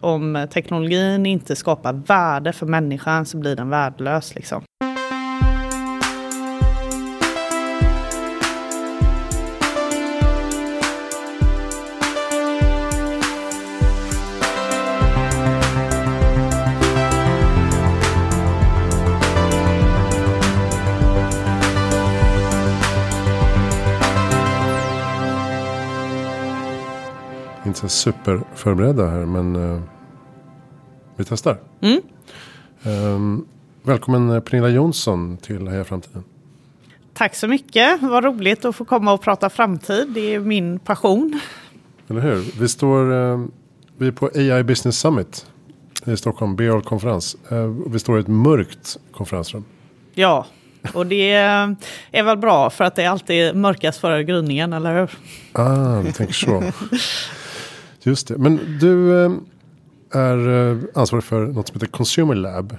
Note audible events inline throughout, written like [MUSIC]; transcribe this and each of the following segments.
Om teknologin inte skapar värde för människan så blir den värdelös. Liksom. Inte superförberedda här men uh, vi testar. Mm. Välkommen eh, Pernilla Jonsson till Heja Framtiden. Tack så mycket. Vad roligt att få komma och prata framtid. Det är min passion. Eller hur? Vi står uh, vi är på AI Business Summit i Stockholm, BR konferens. Uh, vi står i ett mörkt konferensrum. Ja, och det är väl bra för att det är alltid mörkast före gryningen, eller hur? Ah, du tänker så. [LAUGHS] Just det. Men du eh, är eh, ansvarig för något som heter Consumer Lab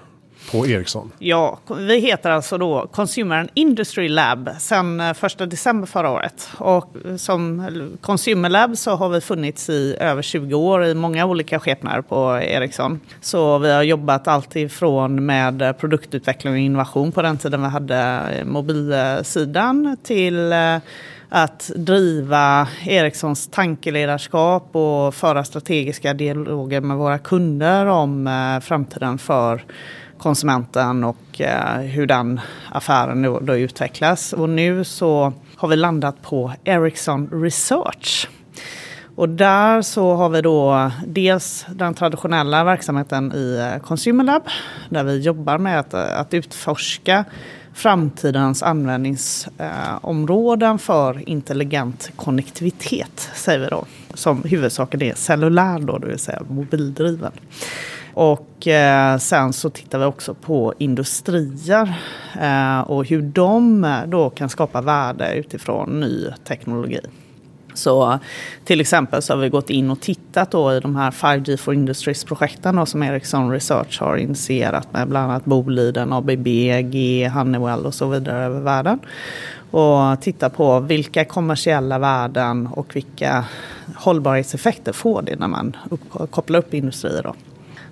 på Ericsson. Ja, vi heter alltså då Consumer and Industry Lab sedan eh, 1 december förra året. Och som Consumer Lab så har vi funnits i över 20 år i många olika skepnader på Ericsson. Så vi har jobbat alltifrån med produktutveckling och innovation på den tiden vi hade mobilsidan till att driva Ericssons tankeledarskap och föra strategiska dialoger med våra kunder om eh, framtiden för konsumenten och eh, hur den affären då, då utvecklas. Och nu så har vi landat på Ericsson Research. Och där så har vi då dels den traditionella verksamheten i eh, Consumer Lab där vi jobbar med att, eh, att utforska framtidens användningsområden för intelligent konnektivitet, säger vi då. Som huvudsaken är cellulär då, det vill säga mobildriven. Och eh, sen så tittar vi också på industrier eh, och hur de då kan skapa värde utifrån ny teknologi. Så till exempel så har vi gått in och tittat då i de här 5G for Industries-projekten som Ericsson Research har initierat med bland annat Boliden, ABB, G, Honeywell och så vidare över världen. Och titta på vilka kommersiella värden och vilka hållbarhetseffekter får det när man upp, kopplar upp industrier. Då.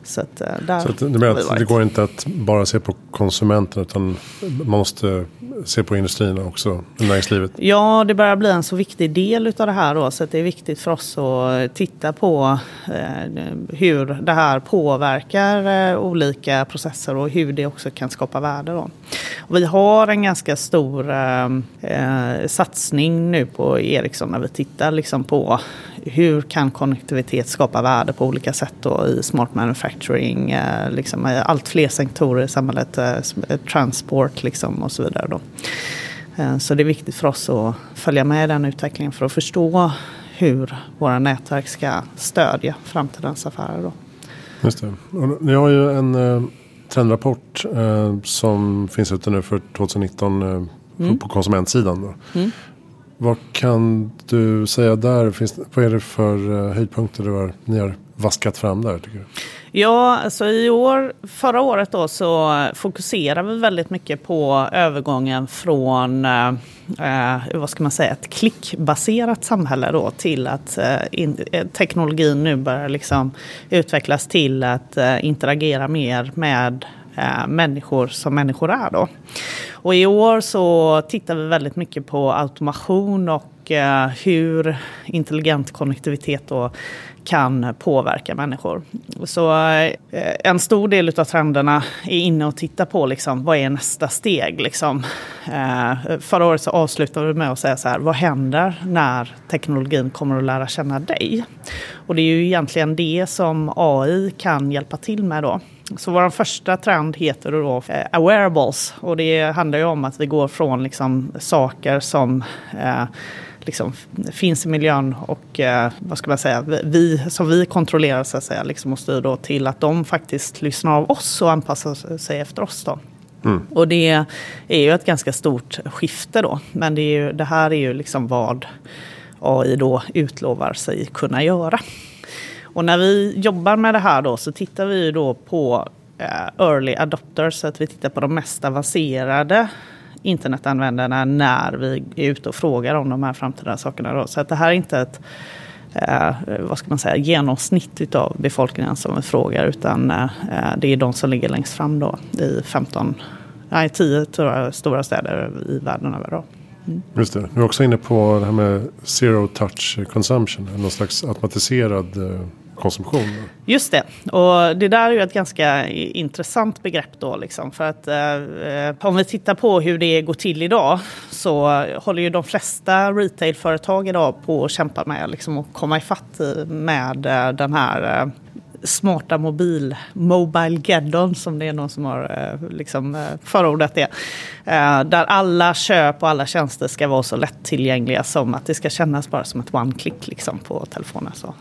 Så, att, eh, där så att, du menar att det går inte att bara se på konsumenten utan man måste se på industrin också, näringslivet? Ja, det börjar bli en så viktig del av det här då, så det är viktigt för oss att titta på eh, hur det här påverkar eh, olika processer och hur det också kan skapa värde. Då. Vi har en ganska stor eh satsning nu på Ericsson när vi tittar liksom på hur kan konnektivitet skapa värde på olika sätt då i smart manufacturing, eh, liksom, allt fler sektorer i samhället, eh, transport liksom, och så vidare. Då. Eh, så det är viktigt för oss att följa med i den utvecklingen för att förstå hur våra nätverk ska stödja framtidens affärer. Då. Just det. Och ni har ju en eh, trendrapport eh, som finns ute nu för 2019 eh, mm. på konsumentsidan. Mm. Vad kan du säga där? Finns, vad är det för höjdpunkter du har, ni har vaskat fram där? Tycker du? Ja, alltså i år, förra året då så fokuserar vi väldigt mycket på övergången från eh, eh, vad ska man säga, ett klickbaserat samhälle då till att eh, in, eh, teknologin nu börjar liksom utvecklas till att eh, interagera mer med eh, människor som människor är då. Och i år så tittar vi väldigt mycket på automation och eh, hur intelligent konnektivitet då kan påverka människor. Så eh, en stor del av trenderna är inne och tittar på liksom, vad är nästa steg. Liksom. Eh, förra året så avslutade vi med att säga så här, vad händer när teknologin kommer att lära känna dig? Och det är ju egentligen det som AI kan hjälpa till med då. Så vår första trend heter då eh, awareables och det handlar ju om att vi går från liksom saker som eh, liksom finns i miljön och eh, vad ska man säga, vi, som vi kontrollerar så att säga, liksom och styr då till att de faktiskt lyssnar av oss och anpassar sig efter oss. Då. Mm. Och det är ju ett ganska stort skifte då, men det, ju, det här är ju liksom vad AI då utlovar sig kunna göra. Och när vi jobbar med det här då så tittar vi då på eh, early adopters, så att vi tittar på de mest avancerade internetanvändarna när vi är ute och frågar om de här framtida sakerna. Då. Så att det här är inte ett eh, vad ska man säga, genomsnitt av befolkningen som vi frågar. Utan eh, det är de som ligger längst fram då i 15, nej 10 tror jag, stora städer i världen över. Då. Mm. Just det. Du är också inne på det här med zero touch consumption. Någon slags automatiserad eh, konsumtion. Just det, och det där är ju ett ganska intressant begrepp då. Liksom, för att eh, om vi tittar på hur det går till idag så håller ju de flesta retailföretag idag på att kämpa med liksom, att komma ifatt med eh, den här eh, smarta mobil, Mobile Geddon som det är någon som har eh, liksom, eh, förordat det. Eh, där alla köp och alla tjänster ska vara så lättillgängliga som att det ska kännas bara som ett one-click liksom, på telefonen. Så.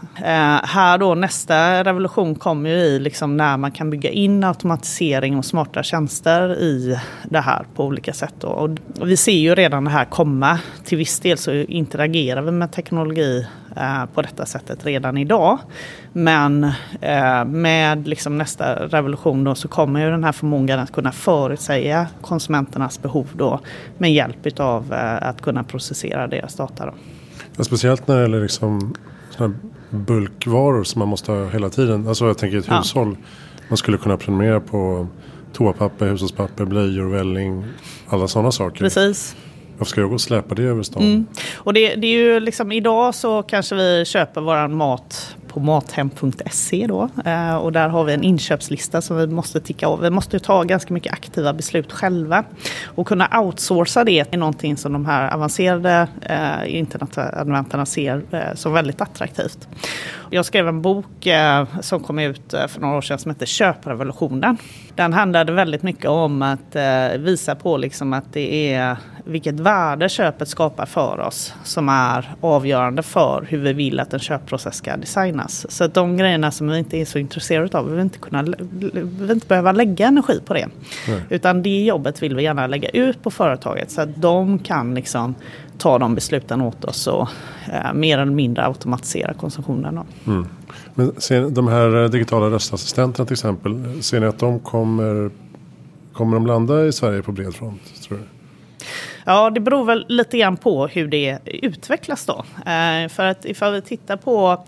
Här då nästa revolution kommer ju i liksom, när man kan bygga in automatisering och smarta tjänster i det här på olika sätt. Då. Och vi ser ju redan det här komma. Till viss del så interagerar vi med teknologi på detta sättet redan idag. Men eh, med liksom nästa revolution då så kommer ju den här förmågan att kunna förutsäga konsumenternas behov då med hjälp av eh, att kunna processera deras data. Då. Ja, speciellt när det gäller liksom bulkvaror som man måste ha hela tiden. Alltså jag tänker ett ja. hushåll. Man skulle kunna prenumerera på toapapper, hushållspapper, blöjor, välling, alla sådana saker. Precis. Varför ska jag gå och släpa det över stan? Mm. Och det, det, är ju liksom idag så kanske vi köper våran mat på mathem.se då. Eh, och där har vi en inköpslista som vi måste ticka av. Vi måste ta ganska mycket aktiva beslut själva. Och kunna outsourca det är någonting som de här avancerade eh, internetanvändarna ser eh, som väldigt attraktivt. Jag skrev en bok eh, som kom ut eh, för några år sedan som heter Köprevolutionen. Den handlade väldigt mycket om att eh, visa på liksom att det är vilket värde köpet skapar för oss som är avgörande för hur vi vill att en köpprocess ska designas. Så att de grejerna som vi inte är så intresserade av, vi vill inte, kunna, vi vill inte behöva lägga energi på det. Nej. Utan det jobbet vill vi gärna lägga ut på företaget så att de kan liksom ta de besluten åt oss och eh, mer eller mindre automatisera konsumtionen. Mm. Men ser, de här digitala röstassistenterna till exempel, ser ni att de kommer, kommer de landa i Sverige på bred front? Tror du? Ja, det beror väl lite grann på hur det utvecklas då. Eh, för att ifall vi tittar på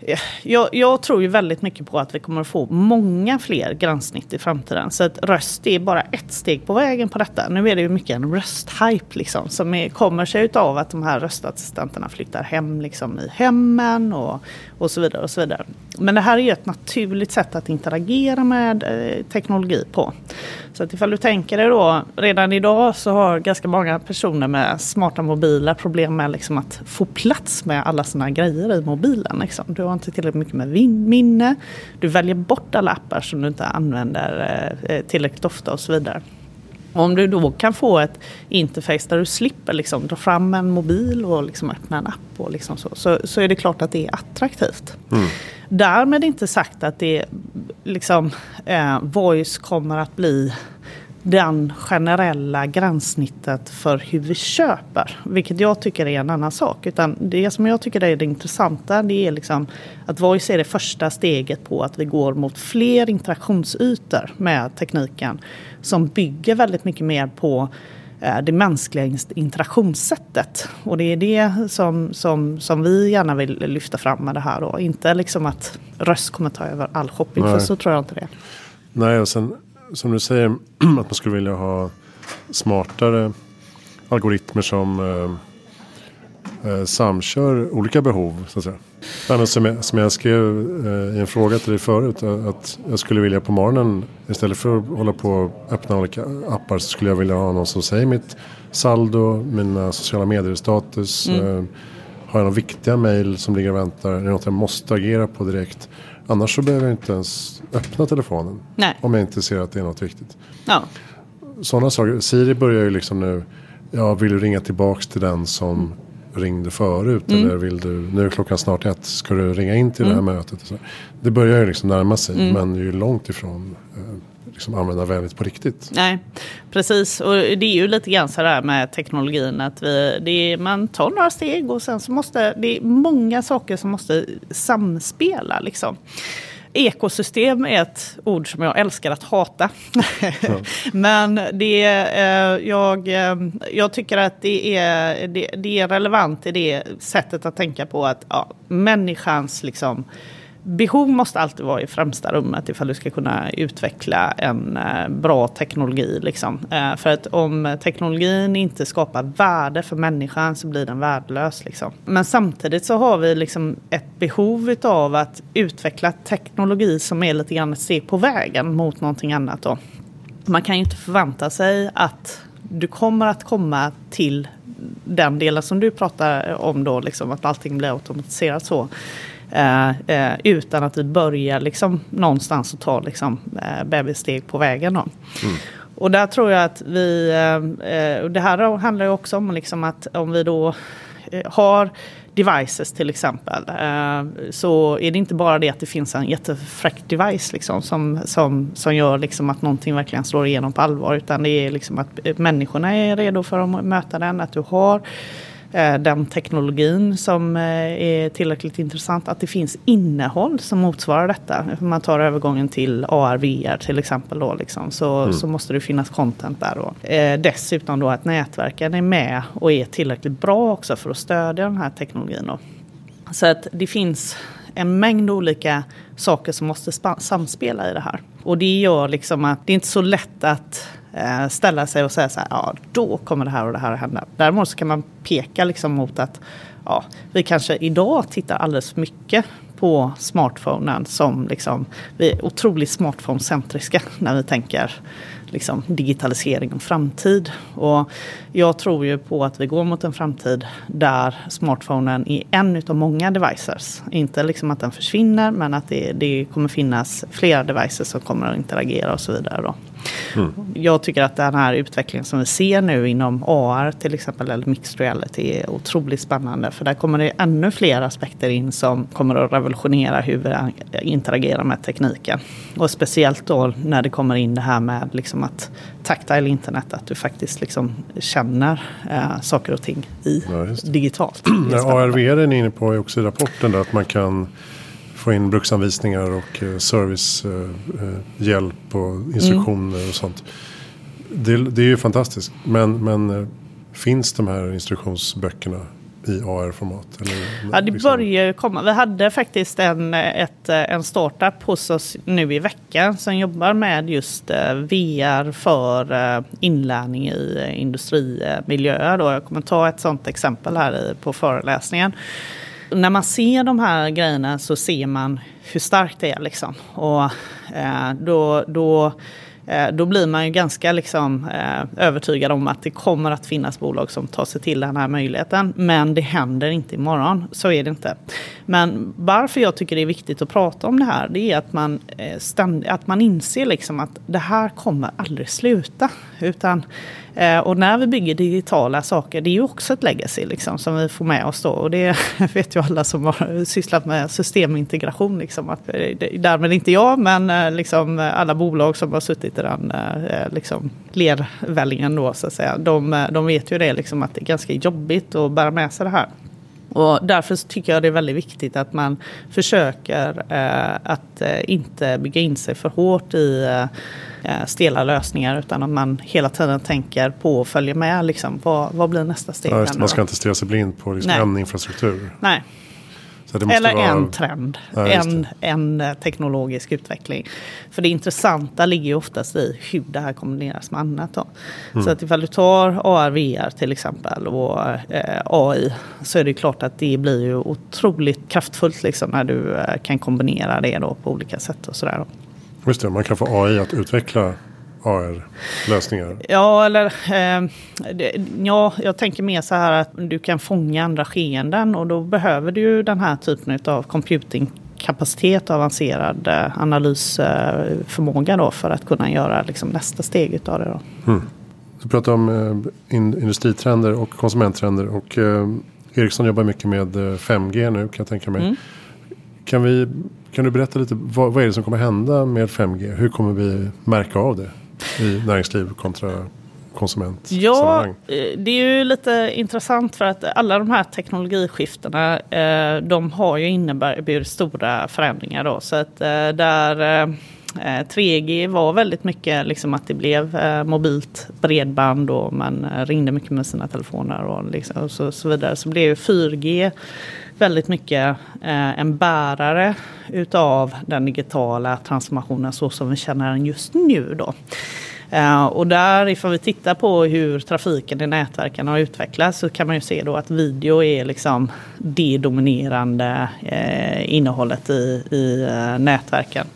eh, jag, jag, tror ju väldigt mycket på att vi kommer att få många fler gränssnitt i framtiden. Så att röst är bara ett steg på vägen på detta. Nu är det ju mycket en rösthype liksom, som är, kommer sig av att de här röstassistenterna flyttar hem liksom, i hemmen och, och så vidare. och så vidare. Men det här är ju ett naturligt sätt att interagera med eh, teknologi på. Så att ifall du tänker dig då, redan idag så har ganska många personer med smarta mobiler problem med liksom att få plats med alla sina grejer i mobilen. Liksom. Du har inte tillräckligt mycket med minne, du väljer bort alla appar som du inte använder eh, tillräckligt ofta och så vidare. Om du då kan få ett interface där du slipper liksom dra fram en mobil och liksom öppna en app och liksom så, så, så är det klart att det är attraktivt. Mm. Därmed inte sagt att det liksom, eh, voice kommer att bli den generella gränssnittet för hur vi köper. Vilket jag tycker är en annan sak. Utan det som jag tycker är det intressanta det är liksom att voice är det första steget på att vi går mot fler interaktionsytor med tekniken. Som bygger väldigt mycket mer på eh, det mänskliga interaktionssättet. Och det är det som, som, som vi gärna vill lyfta fram med det här. Då. Inte liksom att röst kommer ta över all shopping, Nej. för så tror jag inte det. Nej, och sen som du säger [CLEARS THROAT] att man skulle vilja ha smartare algoritmer som eh, eh, samkör olika behov. Så att säga. Som, jag, som jag skrev eh, i en fråga till dig förut. Att jag skulle vilja på morgonen istället för att hålla på och öppna olika appar så skulle jag vilja ha någon som säger mitt saldo, mina sociala medier-status. Mm. Eh, har jag några viktiga mejl som ligger och väntar? Är det något jag måste agera på direkt? Annars så behöver jag inte ens öppna telefonen. Nej. Om jag inte ser att det är något viktigt. Ja. Sådana saker. Siri börjar ju liksom nu. Ja, vill du ringa tillbaks till den som mm. ringde förut? Mm. Eller vill du, nu är klockan snart ett. Ska du ringa in till mm. det här mm. mötet? Det börjar ju liksom närma sig. Mm. Men ju långt ifrån eh, liksom användarvänligt på riktigt. Nej, precis. Och det är ju lite grann så där med teknologin att vi, är, man tar några steg och sen så måste det är många saker som måste samspela liksom. ekosystem är ett ord som jag älskar att hata. Ja. [LAUGHS] Men det, eh, jag, eh, jag tycker att det är, det, det, är relevant i det sättet att tänka på att ja, människans liksom, behov måste alltid vara i främsta rummet ifall du ska kunna utveckla en eh, bra teknologi. Liksom. Eh, för att om teknologin inte skapar värde för människan så blir den värdelös. Liksom. Men samtidigt så har vi liksom ett behov av att utveckla teknologi som är lite grann att se på vägen mot någonting annat. Då. Man kan ju inte förvänta sig att du kommer att komma till den delen som du pratar om då, liksom, att allting blir automatiserat så. Eh, eh, utan att vi börjar liksom någonstans och tar liksom, eh, bebissteg på vägen. Då. Mm. Och där tror jag att vi, eh, det här handlar ju också om liksom att om vi då har devices till exempel. Så är det inte bara det att det finns en jättefräck device liksom, som, som, som gör liksom att någonting verkligen slår igenom på allvar. Utan det är liksom att människorna är redo för att möta den. Att du har Eh, den teknologin som eh, är tillräckligt intressant. Att det finns innehåll som motsvarar detta. Om man tar övergången till AR, VR till exempel. Då, liksom, så, mm. så måste det finnas content där. Då. Eh, dessutom då att nätverken är med och är tillräckligt bra också för att stödja den här teknologin. Då. Så att det finns en mängd olika saker som måste samspela i det här. Och det gör liksom att det är inte så lätt att eh, Eh, ställa sig och säga så här, ja då kommer det här och det här att hända. Däremot så kan man peka liksom mot att ja, vi kanske idag tittar alldeles för mycket på smartphonen som liksom, vi är otroligt smartphone-centriska när vi tänker liksom, digitalisering och framtid. Och jag tror ju på att vi går mot en framtid där smartphonen är en av många devices. Inte liksom att den försvinner men att det, det kommer finnas flera devices som kommer att interagera och så vidare. Då. Mm. Jag tycker att den här utvecklingen som vi ser nu inom AR till exempel eller mixed reality är otroligt spännande. För där kommer det ännu fler aspekter in som kommer att revolutionera hur vi interagerar med tekniken. Och speciellt då när det kommer in det här med liksom att tactile internet, att du faktiskt liksom känner äh, saker och ting i ja, digitalt. [CLEARS THROAT] ARVR är ni inne på också i rapporten där att man kan få in bruksanvisningar och eh, servicehjälp eh, och instruktioner mm. och sånt. Det, det, är ju fantastiskt. Men, men eh, finns de här instruktionsböckerna i AR-format? Ja, det liksom? börjar komma. Vi hade faktiskt en, ett, en startup hos oss nu i veckan som jobbar med just VR för inlärning i industrimiljöer. Jag kommer ta ett sådant exempel här på föreläsningen när man ser de här grejerna så ser man hur starkt det är. Liksom. Och eh, då, då, eh, då blir man ju ganska liksom, eh, övertygad om att det kommer att finnas bolag som tar sig till den här möjligheten. Men det händer inte imorgon. Så är det inte. Men varför jag tycker det är viktigt att prata om det här, det är att man, eh, ständ, att man inser liksom att det här kommer aldrig sluta. Utan Eh, och när vi bygger digitala saker, det är ju också ett legacy liksom, som vi får med oss då. Och det [LAUGHS] vet ju alla som har sysslat med systemintegration. Liksom, att, därmed inte jag, men eh, liksom, alla bolag som har suttit i den eh, liksom, lervällingen då, så att säga. De, de vet ju det, liksom, att det är ganska jobbigt att bära med sig det här. Och därför tycker jag det är väldigt viktigt att man försöker eh, att inte bygga in sig för hårt i eh, stela lösningar utan att man hela tiden tänker på och följer med. Liksom, vad, vad blir nästa steg? Ja, man ska inte stirra sig blind på liksom en infrastruktur. Nej. Eller vara... en trend, ja, en, en eh, teknologisk utveckling. För det intressanta ligger ju oftast i hur det här kombineras med annat. Då. Mm. Så att ifall du tar AR, till exempel och eh, AI så är det klart att det blir ju otroligt kraftfullt liksom, när du eh, kan kombinera det då på olika sätt. och sådär. Just det, man kan få AI att utveckla AR-lösningar? Ja, eller eh, ja, jag tänker mer så här att du kan fånga andra skeenden och då behöver du ju den här typen av computing kapacitet och avancerad eh, analysförmåga då för att kunna göra liksom nästa steg utav det. Då. Mm. Du pratar om eh, industritrender och konsumenttrender och eh, Ericsson jobbar mycket med 5G nu kan jag tänka mig. Mm. Kan, vi, kan du berätta lite vad, vad är det som kommer hända med 5G? Hur kommer vi märka av det? i näringsliv kontra konsument Ja, eh, det är ju lite intressant för att alla de här teknologiskiftena eh, de har ju inneburit stora förändringar. Då. Så att eh, där 3G var väldigt mycket liksom att det blev mobilt bredband och man ringde mycket med sina telefoner och, liksom, och så, så, vidare. Så blev 4G väldigt mycket eh, en bärare utav den digitala transformationen så som vi känner den just nu. Då. Eh, och där, ifall vi tittar på hur trafiken i nätverken har utvecklats så kan man ju se då att video är liksom det dominerande eh, innehållet i, i uh, nätverken.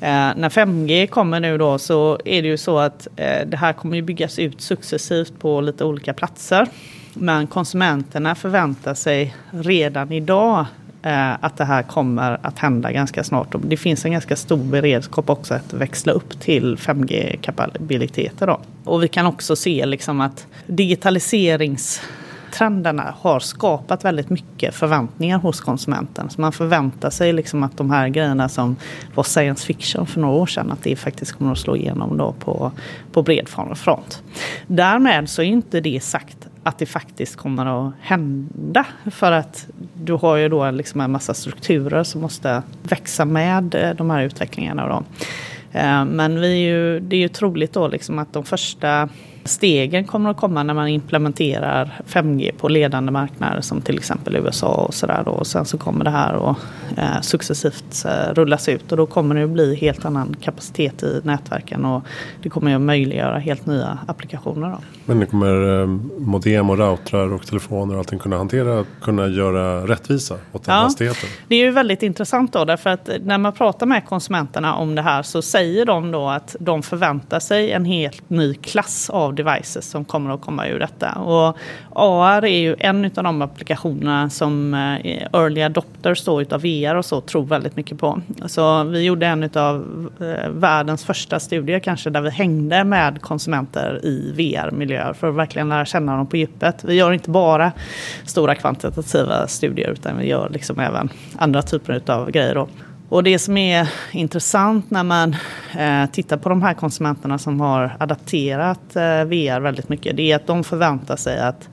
när 5G kommer nu då så är det ju så att det här kommer ju byggas ut successivt på lite olika platser. Men konsumenterna förväntar sig redan idag eh, att det här kommer att hända ganska snart. Det finns en ganska stor beredskap också att växla upp till 5G-kapabiliteter. Och vi kan också se liksom att digitaliserings trenderna har skapat väldigt mycket förväntningar hos konsumenten. Så man förväntar sig liksom att de här grejerna som var science fiction för några år sedan, att det faktiskt kommer att slå igenom då på, på bred front. Därmed så är inte det sagt att det faktiskt kommer att hända. För att du har ju då liksom en massa strukturer som måste växa med eh, de här utvecklingarna. Då. Eh, men vi är ju, det är ju troligt då liksom att de första stegen kommer att komma när man implementerar 5G på ledande marknader som till exempel USA och sådär. Och sen så kommer det här att eh, successivt eh, rullas ut och då kommer det att bli helt annan kapacitet i nätverken och det kommer att möjliggöra helt nya applikationer. Då. Men det kommer eh, modem och routrar och telefoner och allting kunna hantera, kunna göra rättvisa åt den ja, hastigheten? Det är ju väldigt intressant då därför att när man pratar med konsumenterna om det här så säger de då att de förväntar sig en helt ny klass av devices som kommer att komma ur detta. Och AR är ju en av de applikationerna som eh, early adopters då utav VR och så tror väldigt mycket på. Så vi gjorde en av eh, världens första studier kanske där vi hängde med konsumenter i VR-miljöer för att verkligen lära känna dem på djupet. Vi gör inte bara stora kvantitativa studier utan vi gör liksom även andra typer av grejer. Då. Och det som är intressant när man eh, tittar på de här konsumenterna som har adapterat eh, VR väldigt mycket, det är att de förväntar sig att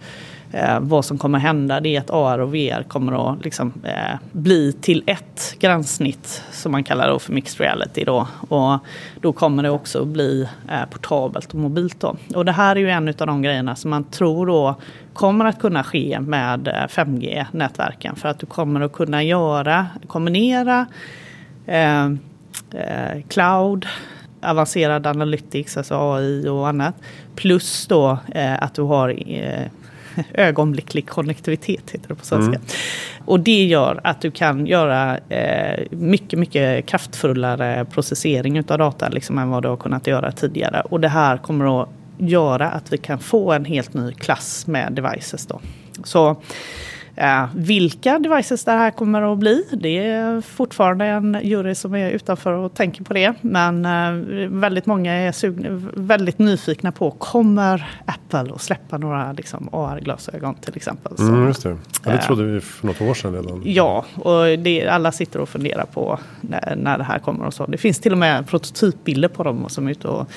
eh, vad som kommer hända det är att AR och VR kommer att liksom, eh, bli till ett gränssnitt som man kallar för mixed reality. Då. Och då kommer det också bli eh, portabelt och mobilt. Då. Och det här är ju en av de grejerna som man tror då kommer att kunna ske med eh, 5G-nätverken. För att du kommer att kunna göra, kombinera eh, eh, cloud, avancerad analytics, alltså AI och annat. Plus då eh, att du har eh, [LAUGHS] ögonblicklig konnektivitet, heter det på svenska. Mm. Och det gör att du kan göra eh, mycket, mycket kraftfullare processering av data liksom, än vad du har kunnat göra tidigare. Och det här kommer att göra att vi kan få en helt ny klass med devices. Då. Så Uh, vilka devices det här kommer att bli, det är fortfarande en jury som är utanför och tänker på det. Men uh, väldigt många är sugna, väldigt nyfikna på, kommer Apple att släppa några liksom, AR-glasögon till exempel? Så, mm, just det. Ja, det uh, trodde vi för något år sedan redan. Ja, och det, alla sitter och funderar på när, när, det här kommer och så. Det finns till och med prototypbilder på dem som är ute och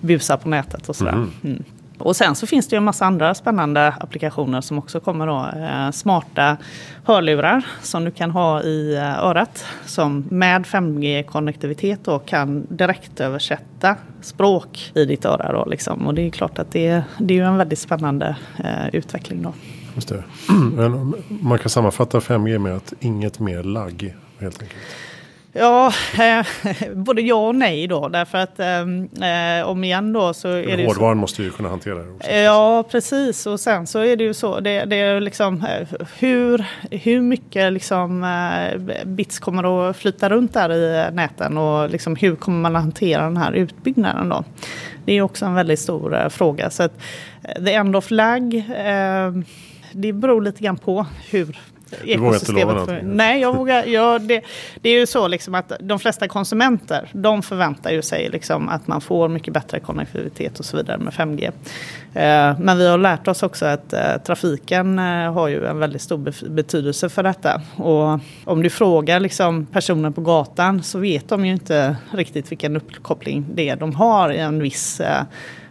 busar på nätet och sådär. Mm. Mm. Och sen så finns det ju en massa andra spännande applikationer som också kommer då. Eh, smarta hörlurar som du kan ha i eh, örat. Som med 5G-konnektivitet då kan direkt översätta språk i ditt öra. Då, liksom. Och det är klart att det, det är ju en väldigt spännande eh, utveckling. Då. Just det. [CLEARS THROAT] Man kan sammanfatta 5G med att inget mer lagg helt enkelt. Ja, eh, [LAUGHS] både ja och nej då. Därför att ehm, eh, om igen då så är det Hårdvaran måste ju kunna hantera det. Också. Ja, precis. Och sen så är det ju så. Det, det är liksom eh, hur, hur mycket liksom, eh, bits kommer att flyta runt där i näten och liksom, hur kommer man att hantera den här utbyggnaden då? Det är också en väldigt stor eh, fråga. Så att, the end of lag, eh, det beror lite grann på hur du vågar inte lova någonting? Nej, jag vågar, ja, det, det, är ju så liksom att de flesta konsumenter de förväntar ju sig liksom att man får mycket bättre konnektivitet och så vidare med 5G. Eh, men vi har lärt oss också att eh, trafiken eh, har ju en väldigt stor betydelse för detta. Och om du frågar liksom personer på gatan så vet de ju inte riktigt vilken uppkoppling det är de har i en viss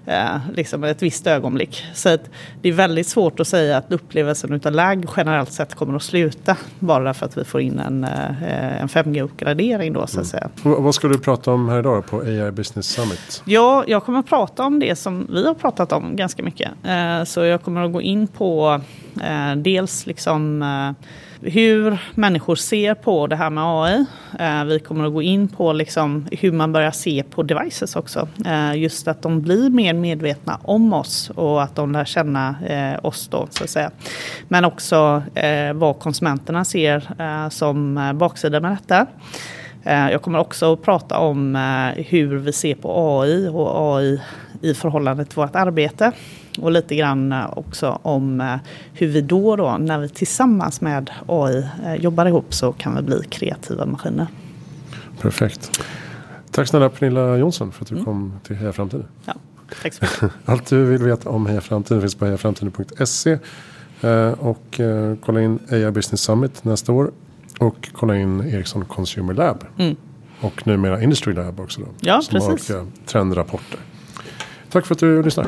eh, liksom ett visst ögonblick. Så att det är väldigt svårt att säga att upplevelsen utav lag generellt sett kommer att sluta bara för att vi får in en, eh, en 5G-uppgradering då så att säga. V- vad ska du prata om här idag på AI Business Summit? Ja, jag kommer att prata om det som vi har pratat om ganska mycket. Eh, Så jag kommer att gå in på Eh, dels liksom eh, hur människor ser på det här med AI. Eh, Vi kommer att gå in på liksom hur man börjar se på devices också. Eh, Just att de blir mer medvetna om oss och att de lär känna eh, oss då så att säga. Men också eh, vad konsumenterna ser eh, som eh, baksida med detta. Eh, jag kommer också att prata om eh, hur vi ser på AI och AI i förhållande till vårt arbete. Och lite grann eh, också om eh, hur vi då, då när vi tillsammans med AI eh, jobbar ihop så kan vi bli kreativa maskiner. Perfekt. Tack snälla Pernilla Jonsson för att du kom till Heja Framtiden. Ja, tack så mycket. [LAUGHS] Allt du vill veta om Heja Framtiden finns på hejaframtiden.se. Och kolla in AI Business Summit nästa år. Och kolla in Ericsson Consumer Lab. Mm. Och numera Industry Lab också. Då, Ja, som har precis. olika trendrapporter. Tack för att du lyssnar.